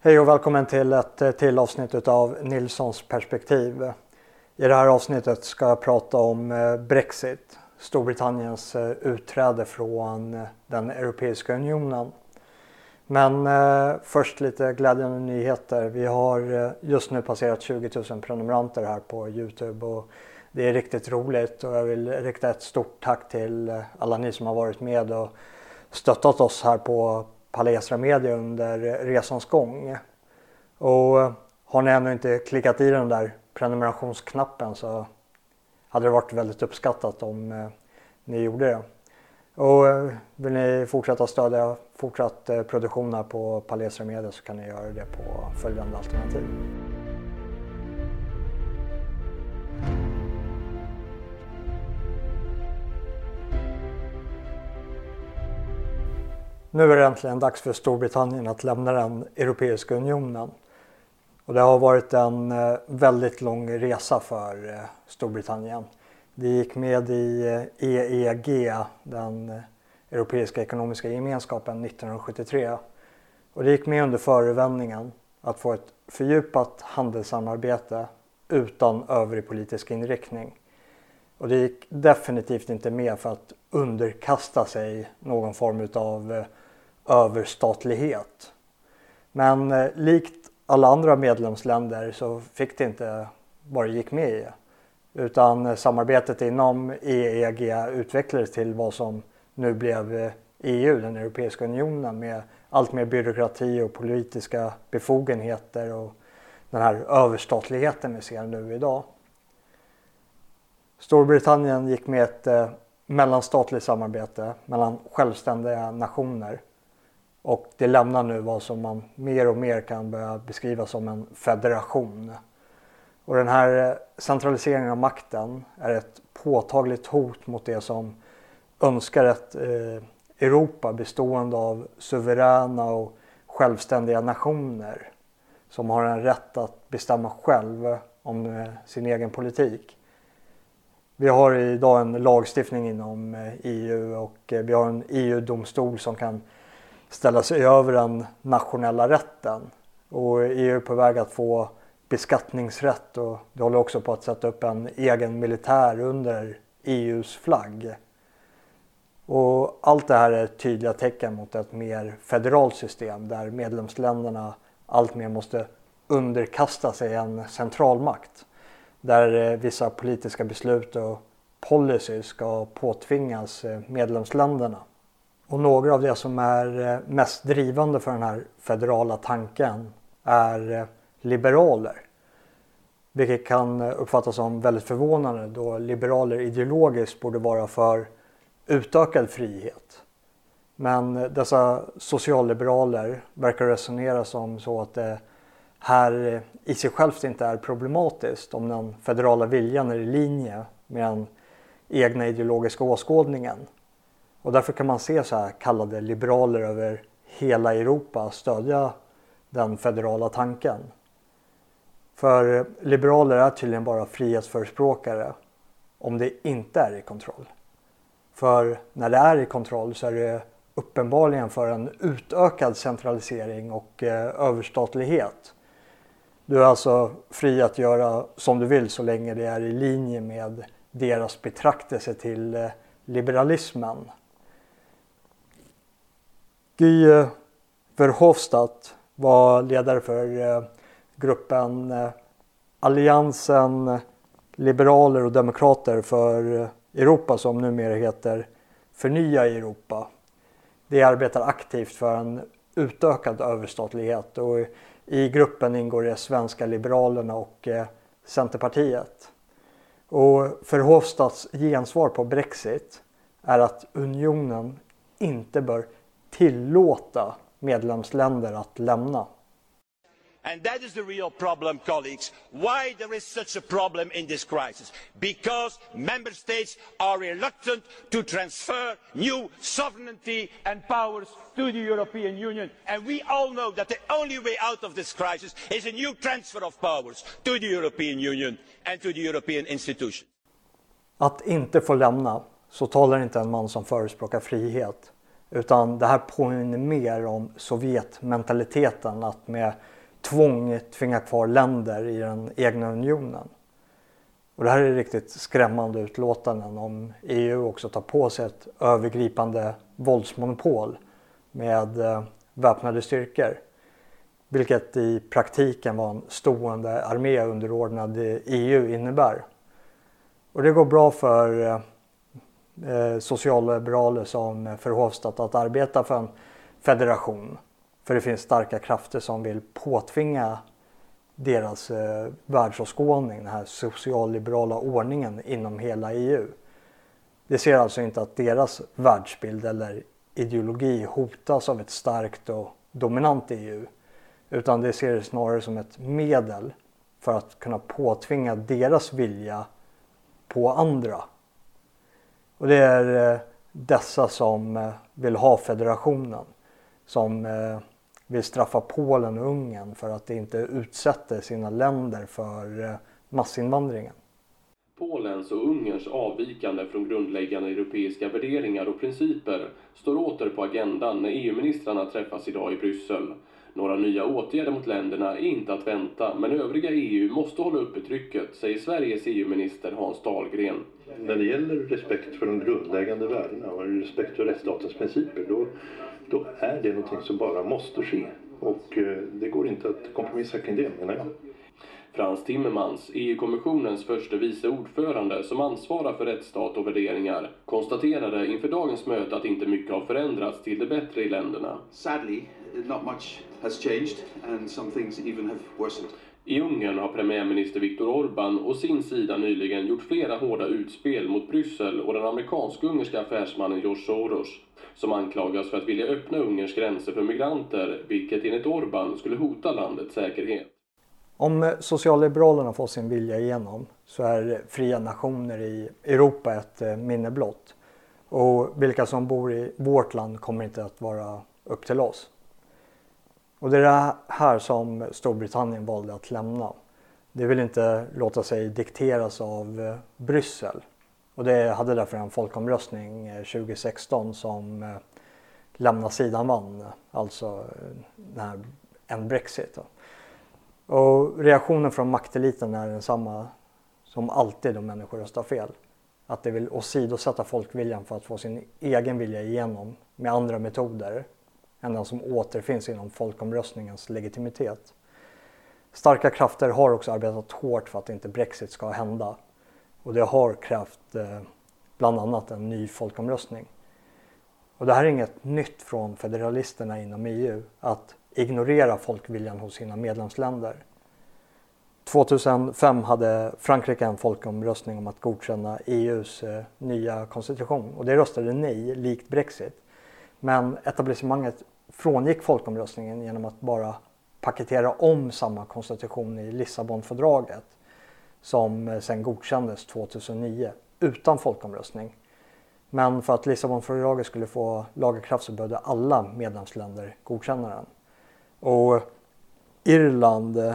Hej och välkommen till ett eh, till avsnitt av Nilssons perspektiv. I det här avsnittet ska jag prata om eh, Brexit, Storbritanniens eh, utträde från den Europeiska unionen. Men först lite glädjande nyheter. Vi har just nu passerat 20 000 prenumeranter här på Youtube och det är riktigt roligt och jag vill rikta ett stort tack till alla ni som har varit med och stöttat oss här på Palestra Media under resans gång. Och eh, har ni ännu inte klickat i den där prenumerationsknappen så hade det varit väldigt uppskattat om eh, ni gjorde det. Och eh, vill ni fortsätta stödja fortsatt eh, produktion här på Palestra Media så kan ni göra det på följande alternativ. Nu är det äntligen dags för Storbritannien att lämna den Europeiska unionen. Och det har varit en eh, väldigt lång resa för eh, Storbritannien. Det gick med i eh, EEG, den Europeiska ekonomiska gemenskapen, 1973. Och det gick med under förevändningen att få ett fördjupat handelssamarbete utan övrig politisk inriktning. Och det gick definitivt inte med för att underkasta sig någon form av eh, överstatlighet. Men eh, likt alla andra medlemsländer så fick det inte vad det gick med i. Utan eh, samarbetet inom EEG utvecklades till vad som nu blev EU, den Europeiska unionen med allt mer byråkrati och politiska befogenheter och den här överstatligheten vi ser nu idag. Storbritannien gick med ett eh, mellanstatligt samarbete mellan självständiga nationer och det lämnar nu vad som man mer och mer kan börja beskriva som en federation. Och den här eh, centraliseringen av makten är ett påtagligt hot mot det som önskar ett eh, Europa bestående av suveräna och självständiga nationer som har en rätt att bestämma själv om eh, sin egen politik. Vi har idag en lagstiftning inom eh, EU och eh, vi har en EU-domstol som kan ställa sig över den nationella rätten. Och EU är på väg att få beskattningsrätt och det håller också på att sätta upp en egen militär under EUs flagg. Och allt det här är tydliga tecken mot ett mer federalt system där medlemsländerna alltmer måste underkasta sig en centralmakt. Där eh, vissa politiska beslut och policy ska påtvingas eh, medlemsländerna. Och några av det som är eh, mest drivande för den här federala tanken är liberaler. Vilket kan uppfattas som väldigt förvånande då liberaler ideologiskt borde vara för utökad frihet. Men dessa socialliberaler verkar resonera som så att det här eh, i sig självt inte är problematiskt om den federala viljan är i linje med den egna ideologiska åskådningen. Och därför kan man se så här kallade liberaler över hela Europa stödja den federala tanken. För eh, liberaler är tydligen bara frihetsförespråkare om det inte är i kontroll. För när det är i kontroll så är det uppenbarligen för en utökad centralisering och eh, överstatlighet. Du är alltså fri att göra som du vill så länge det är i linje med deras betraktelse till eh, liberalismen Guy eh, Verhofstadt var ledare för eh, gruppen Alliansen Liberaler och Demokrater för Europa som numera heter Förnya Europa. De arbetar aktivt för en utökad överstatlighet och i gruppen ingår det svenska Liberalerna och eh, Centerpartiet. Och Verhofstadts gensvar på Brexit är att unionen inte bör tillåta medlemsländer att lämna. And that is the real problem, colleagues. Why there is such a problem in this crisis? Because member states are reluctant to transfer new sovereignty and powers to the European Union. And we all know that the only way out of this crisis is a new transfer of powers to the European Union and to the European institutions. Att inte få lämna, så talar inte en man som förespråkar frihet Utan det här påminner mer om Sovjetmentaliteten att med tvång tvinga kvar länder i den egna unionen. Och det här är riktigt skrämmande utlåtanden om EU också tar på sig ett övergripande våldsmonopol med eh, väpnade styrkor. Vilket i praktiken var en stående armé underordnad EU innebär. Och det går bra för eh, eh, socialliberaler som Verhofstadt att arbeta för en federation. För det finns starka krafter som vill påtvinga deras eh, världsåskådning, den här socialliberala ordningen inom hela EU. De ser alltså inte att deras världsbild eller ideologi hotas av ett starkt och dominant EU. Utan de ser det snarare som ett medel för att kunna påtvinga deras vilja på andra. Och det är eh, dessa som eh, vill ha federationen. Som eh, vill straffa Polen och Ungern för att de inte utsätter sina länder för massinvandringen. Polens och Ungerns avvikande från grundläggande europeiska värderingar och principer står åter på agendan när EU-ministrarna träffas idag i Bryssel. Några nya åtgärder mot länderna är inte att vänta, men övriga EU måste hålla uppe trycket, säger Sveriges EU-minister Hans Dahlgren. När det gäller respekt för de grundläggande värdena och respekt för rättsstatens principer, då, då är det någonting som bara måste ske. Och eh, det går inte att kompromissa kring det, menar jag. Frans Timmermans, EU-kommissionens första vice ordförande som ansvarar för rättsstat och värderingar, konstaterade inför dagens möte att inte mycket har förändrats till det bättre i länderna. Sadly, not much has changed and some things even have worsened. I Ungern har premiärminister Viktor Orbán å sin sida nyligen gjort flera hårda utspel mot Bryssel och den amerikansk-ungerska affärsmannen George Soros som anklagas för att vilja öppna Ungerns gränser för migranter vilket enligt Orbán skulle hota landets säkerhet. Om socialliberalerna får sin vilja igenom så är fria nationer i Europa ett eh, minne blott. Och vilka som bor i vårt land kommer inte att vara upp till oss. Och det är det här som Storbritannien valde att lämna. Det vill inte låta sig dikteras av eh, Bryssel. Och det hade därför en folkomröstning eh, 2016 som eh, lämna sidan vann, alltså här, en Brexit. Och reaktionen från makteliten är densamma som alltid om människor röstar fel. Att de vill åsidosätta folkviljan för att få sin egen vilja igenom med andra metoder än den som återfinns inom folkomröstningens legitimitet. Starka krafter har också arbetat hårt för att inte Brexit ska hända och det har krävt eh, bland annat en ny folkomröstning. Och det här är inget nytt från federalisterna inom EU att ignorera folkviljan hos sina medlemsländer. 2005 hade Frankrike en folkomröstning om att godkänna EUs eh, nya konstitution och det röstade nej, likt Brexit. Men etablissemanget frångick folkomröstningen genom att bara paketera om samma konstitution i Lissabonfördraget som eh, sen godkändes 2009 utan folkomröstning. Men för att Lissabonfördraget skulle få lagerkraft så behövde alla medlemsländer godkänna den. Och Irland eh,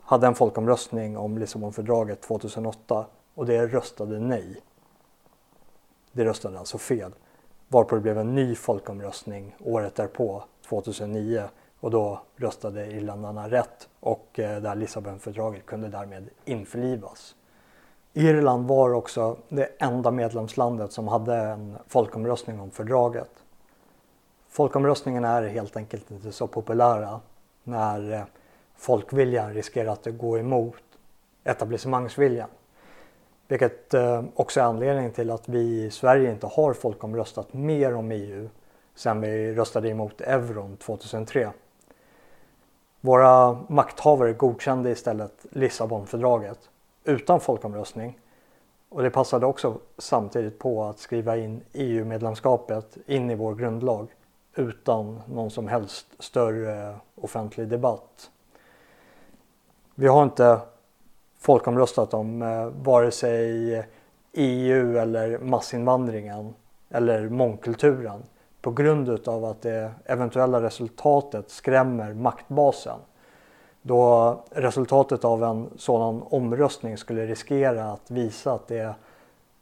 hade en folkomröstning om Lissabonfördraget 2008 och det röstade nej. Det röstade alltså fel varpå det blev en ny folkomröstning året därpå, 2009 och då röstade irländarna rätt och eh, det här Lissabonfördraget kunde därmed införlivas. Irland var också det enda medlemslandet som hade en folkomröstning om fördraget. Folkomröstningen är helt enkelt inte så populära när eh, folkviljan riskerar att gå emot etablissemangsviljan. Vilket eh, också är anledningen till att vi i Sverige inte har folkomröstat mer om EU sedan vi röstade emot euron 2003. Våra makthavare godkände istället Lissabonfördraget utan folkomröstning och det passade också samtidigt på att skriva in EU-medlemskapet in i vår grundlag utan någon som helst större offentlig debatt. Vi har inte folkomröstat om eh, vare sig EU eller massinvandringen eller mångkulturen på grund utav att det eventuella resultatet skrämmer maktbasen. Då resultatet av en sådan omröstning skulle riskera att visa att det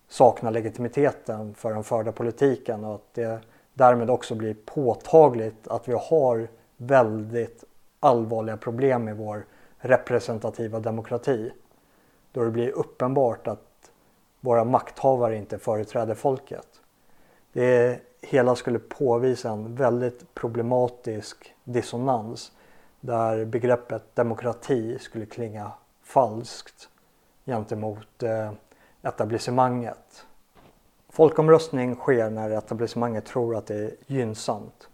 saknar legitimiteten för den förda politiken och att det därmed också blir påtagligt att vi har väldigt allvarliga problem med vår representativa demokrati. Då det blir uppenbart att våra makthavare inte företräder folket. Det hela skulle påvisa en väldigt problematisk dissonans där begreppet demokrati skulle klinga falskt gentemot eh, etablissemanget. Folkomröstning sker när etablissemanget tror att det är gynnsamt.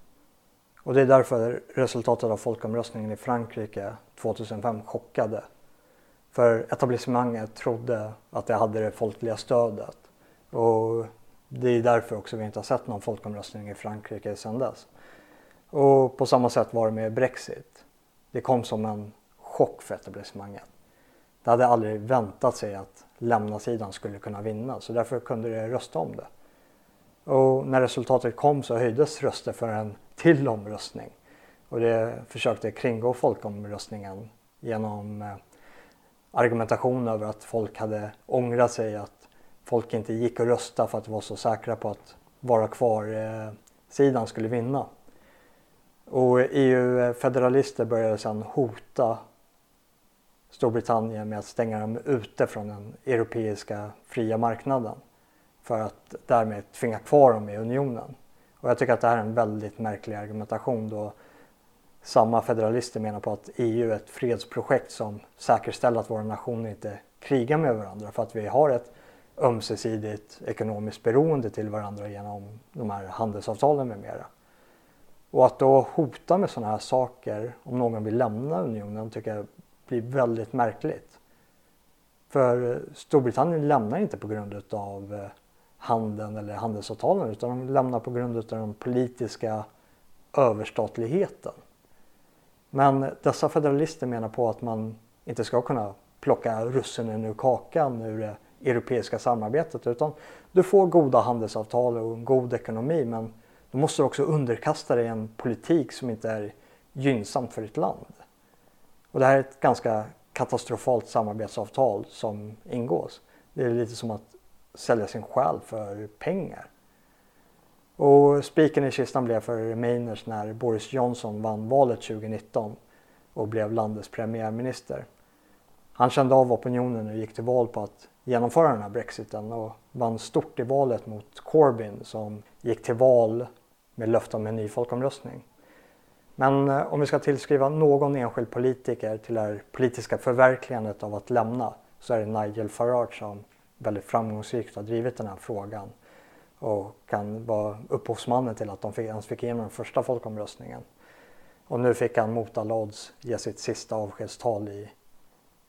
Och det är därför resultatet av folkomröstningen i Frankrike 2005 chockade. För etablissemanget trodde att det hade det folkliga stödet. Och det är därför också vi inte har sett någon folkomröstning i Frankrike sedan dess. Och på samma sätt var det med Brexit. Det kom som en chock för etablissemanget. Det hade aldrig väntat sig att lämna-sidan skulle kunna vinna så därför kunde det rösta om det. Och när resultatet kom så höjdes röster för en till omröstning. Och det försökte kringgå folkomröstningen genom eh, argumentation över att folk hade ångrat sig att folk inte gick och röstade för att de var så säkra på att vara kvar-sidan eh, skulle vinna. Och EU-federalister började sedan hota Storbritannien med att stänga dem ute från den europeiska fria marknaden för att därmed tvinga kvar dem i unionen. Och jag tycker att det här är en väldigt märklig argumentation då samma federalister menar på att EU är ett fredsprojekt som säkerställer att våra nationer inte krigar med varandra för att vi har ett ömsesidigt ekonomiskt beroende till varandra genom de här handelsavtalen med mera. Och att då hota med sådana här saker om någon vill lämna unionen tycker jag blir väldigt märkligt. För Storbritannien lämnar inte på grund av eh, handeln eller handelsavtalen utan de lämnar på grund av den politiska överstatligheten. Men dessa federalister menar på att man inte ska kunna plocka russinen ur kakan ur det europeiska samarbetet utan du får goda handelsavtal och en god ekonomi men du måste också underkasta dig en politik som inte är gynnsam för ditt land. Och det här är ett ganska katastrofalt samarbetsavtal som ingås. Det är lite som att sälja sin själ för pengar. Och spiken i kistan blev för Remainers när Boris Johnson vann valet 2019 och blev landets premiärminister. Han kände av opinionen och gick till val på att genomföra den här brexiten och vann stort i valet mot Corbyn som gick till val med löfte om en ny folkomröstning. Men eh, om vi ska tillskriva någon enskild politiker till det här politiska förverkligandet av att lämna så är det Nigel Farage som väldigt framgångsrikt har drivit den här frågan och kan vara upphovsmannen till att de ens fick igenom den första folkomröstningen. Och nu fick han mot alla odds ge sitt sista avskedstal i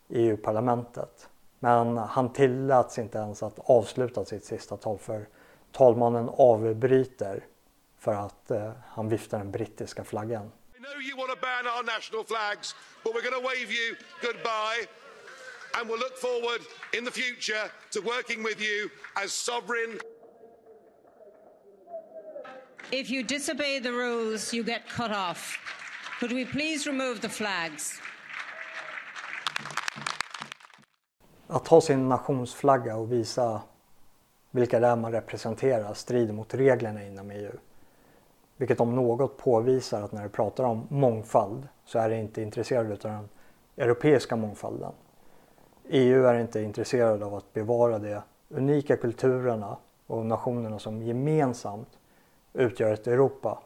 EU-parlamentet. Men han tilläts inte ens att avsluta sitt sista tal för talmannen avbryter för att eh, han viftar den brittiska flaggan. I know you want to ban our national flags, but we're going to wave you goodbye and we'll look forward in the future to working with you as sovereign. If you disobey the rules, you get cut off. Could we please remove the flags? Att ha sin nationsflagga och visa vilka det är man representerar strider mot reglerna inom EU. Vilket om något påvisar att när du pratar om mångfald så är det inte intresserad av den europeiska mångfalden. EU är inte intresserad av att bevara de unika kulturerna och nationerna som gemensamt utgör ett Europa.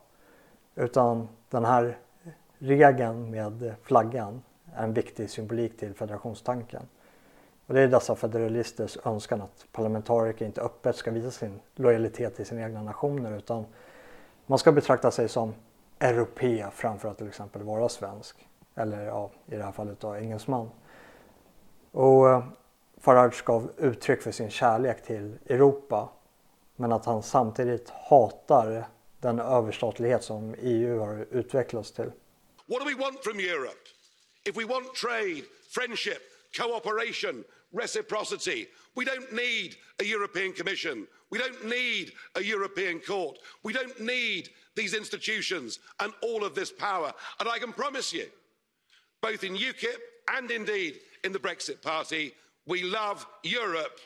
Utan den här regeln med flaggan är en viktig symbolik till federationstanken. Och det är dessa federalisters önskan att parlamentariker inte öppet ska visa sin lojalitet till sina egna nationer utan man ska betrakta sig som europé framför att till exempel vara svensk. Eller ja, i det här fallet då engelsman. Och eh, Farage gav uttryck för sin kärlek till Europa. Men att han samtidigt hatar den överstatlighet som EU har utvecklats till. What do we want from Europe? If we want trade, friendship, cooperation, reciprocity, we don't need a European Commission. We don't need a European court. We don't need these institutions and all of this power. And I can promise you, both in UKIP and indeed in the Brexit Party, we love Europe.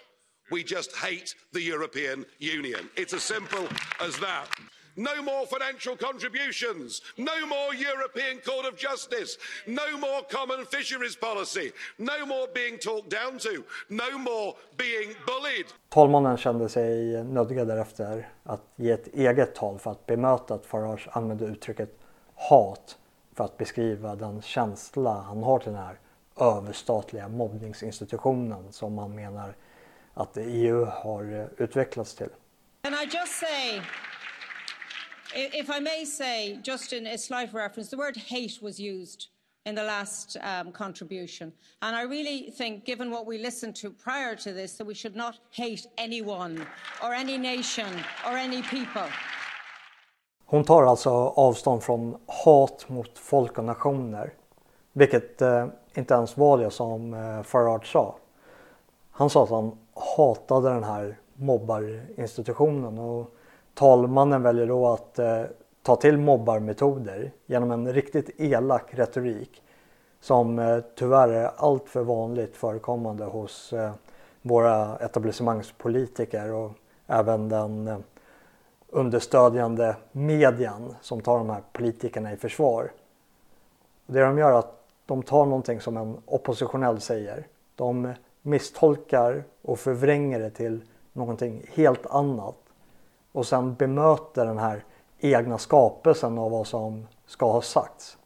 We just hate the European Union. It's as simple as that. No more financial contributions. No more European Court of Justice. No more common fisheries policy. No more being talked down to. No more being bullied. Talmannen kände sig nödgad därefter att ge ett eget tal för att bemöta att Farage använde uttrycket hat för att beskriva den känsla han har till den här överstatliga mobbningsinstitutionen som man menar att EU har utvecklats till. Can I just say, if I may say, just in a slight reference, the word hate was used in the last um, contribution. And I really think, given what we listened to prior to this, that we should not hate anyone or any nation or any people. Hon tar alltså avstånd från hat mot folk och nationer, vilket eh, inte ens var det som eh, Farage sa. Han sa att han hatade den här mobbarinstitutionen och talmannen väljer då att eh, ta till mobbarmetoder genom en riktigt elak retorik som eh, tyvärr är alltför vanligt förekommande hos eh, våra etablissemangspolitiker och även den eh, understödjande median som tar de här politikerna i försvar. Det de gör är att de tar någonting som en oppositionell säger. De misstolkar och förvränger det till någonting helt annat och sen bemöter den här egna skapelsen av vad som ska ha sagts.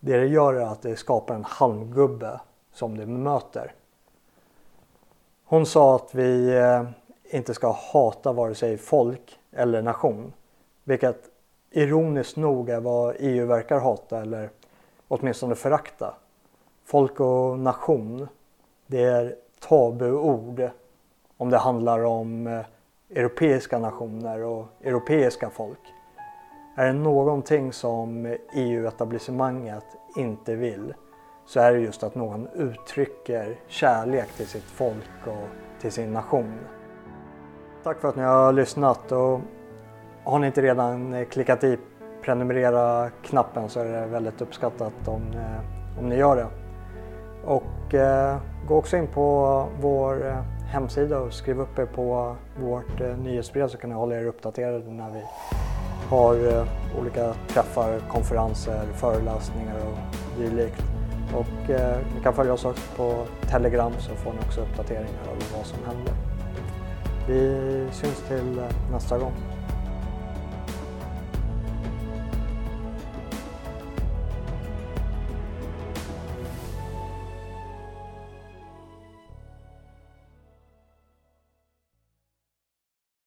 Det det gör är att det skapar en halmgubbe som det bemöter. Hon sa att vi eh, inte ska hata vare sig folk eller nation. Vilket ironiskt nog är vad EU verkar hata eller åtminstone förakta. Folk och nation, det är tabuord om det handlar om eh, europeiska nationer och europeiska folk. Är det någonting som EU-etablissemanget inte vill så är det just att någon uttrycker kärlek till sitt folk och till sin nation. Tack för att ni har lyssnat och har ni inte redan eh, klickat i prenumerera-knappen så är det väldigt uppskattat om, eh, om ni gör det. Och eh, gå också in på vår eh, hemsida och skriv upp er på vårt eh, nyhetsbrev så kan ni hålla er uppdaterade när vi har eh, olika träffar, konferenser, föreläsningar och dylikt. Och eh, ni kan följa oss också på Telegram så får ni också uppdateringar om vad som händer. Vi syns till eh, nästa gång.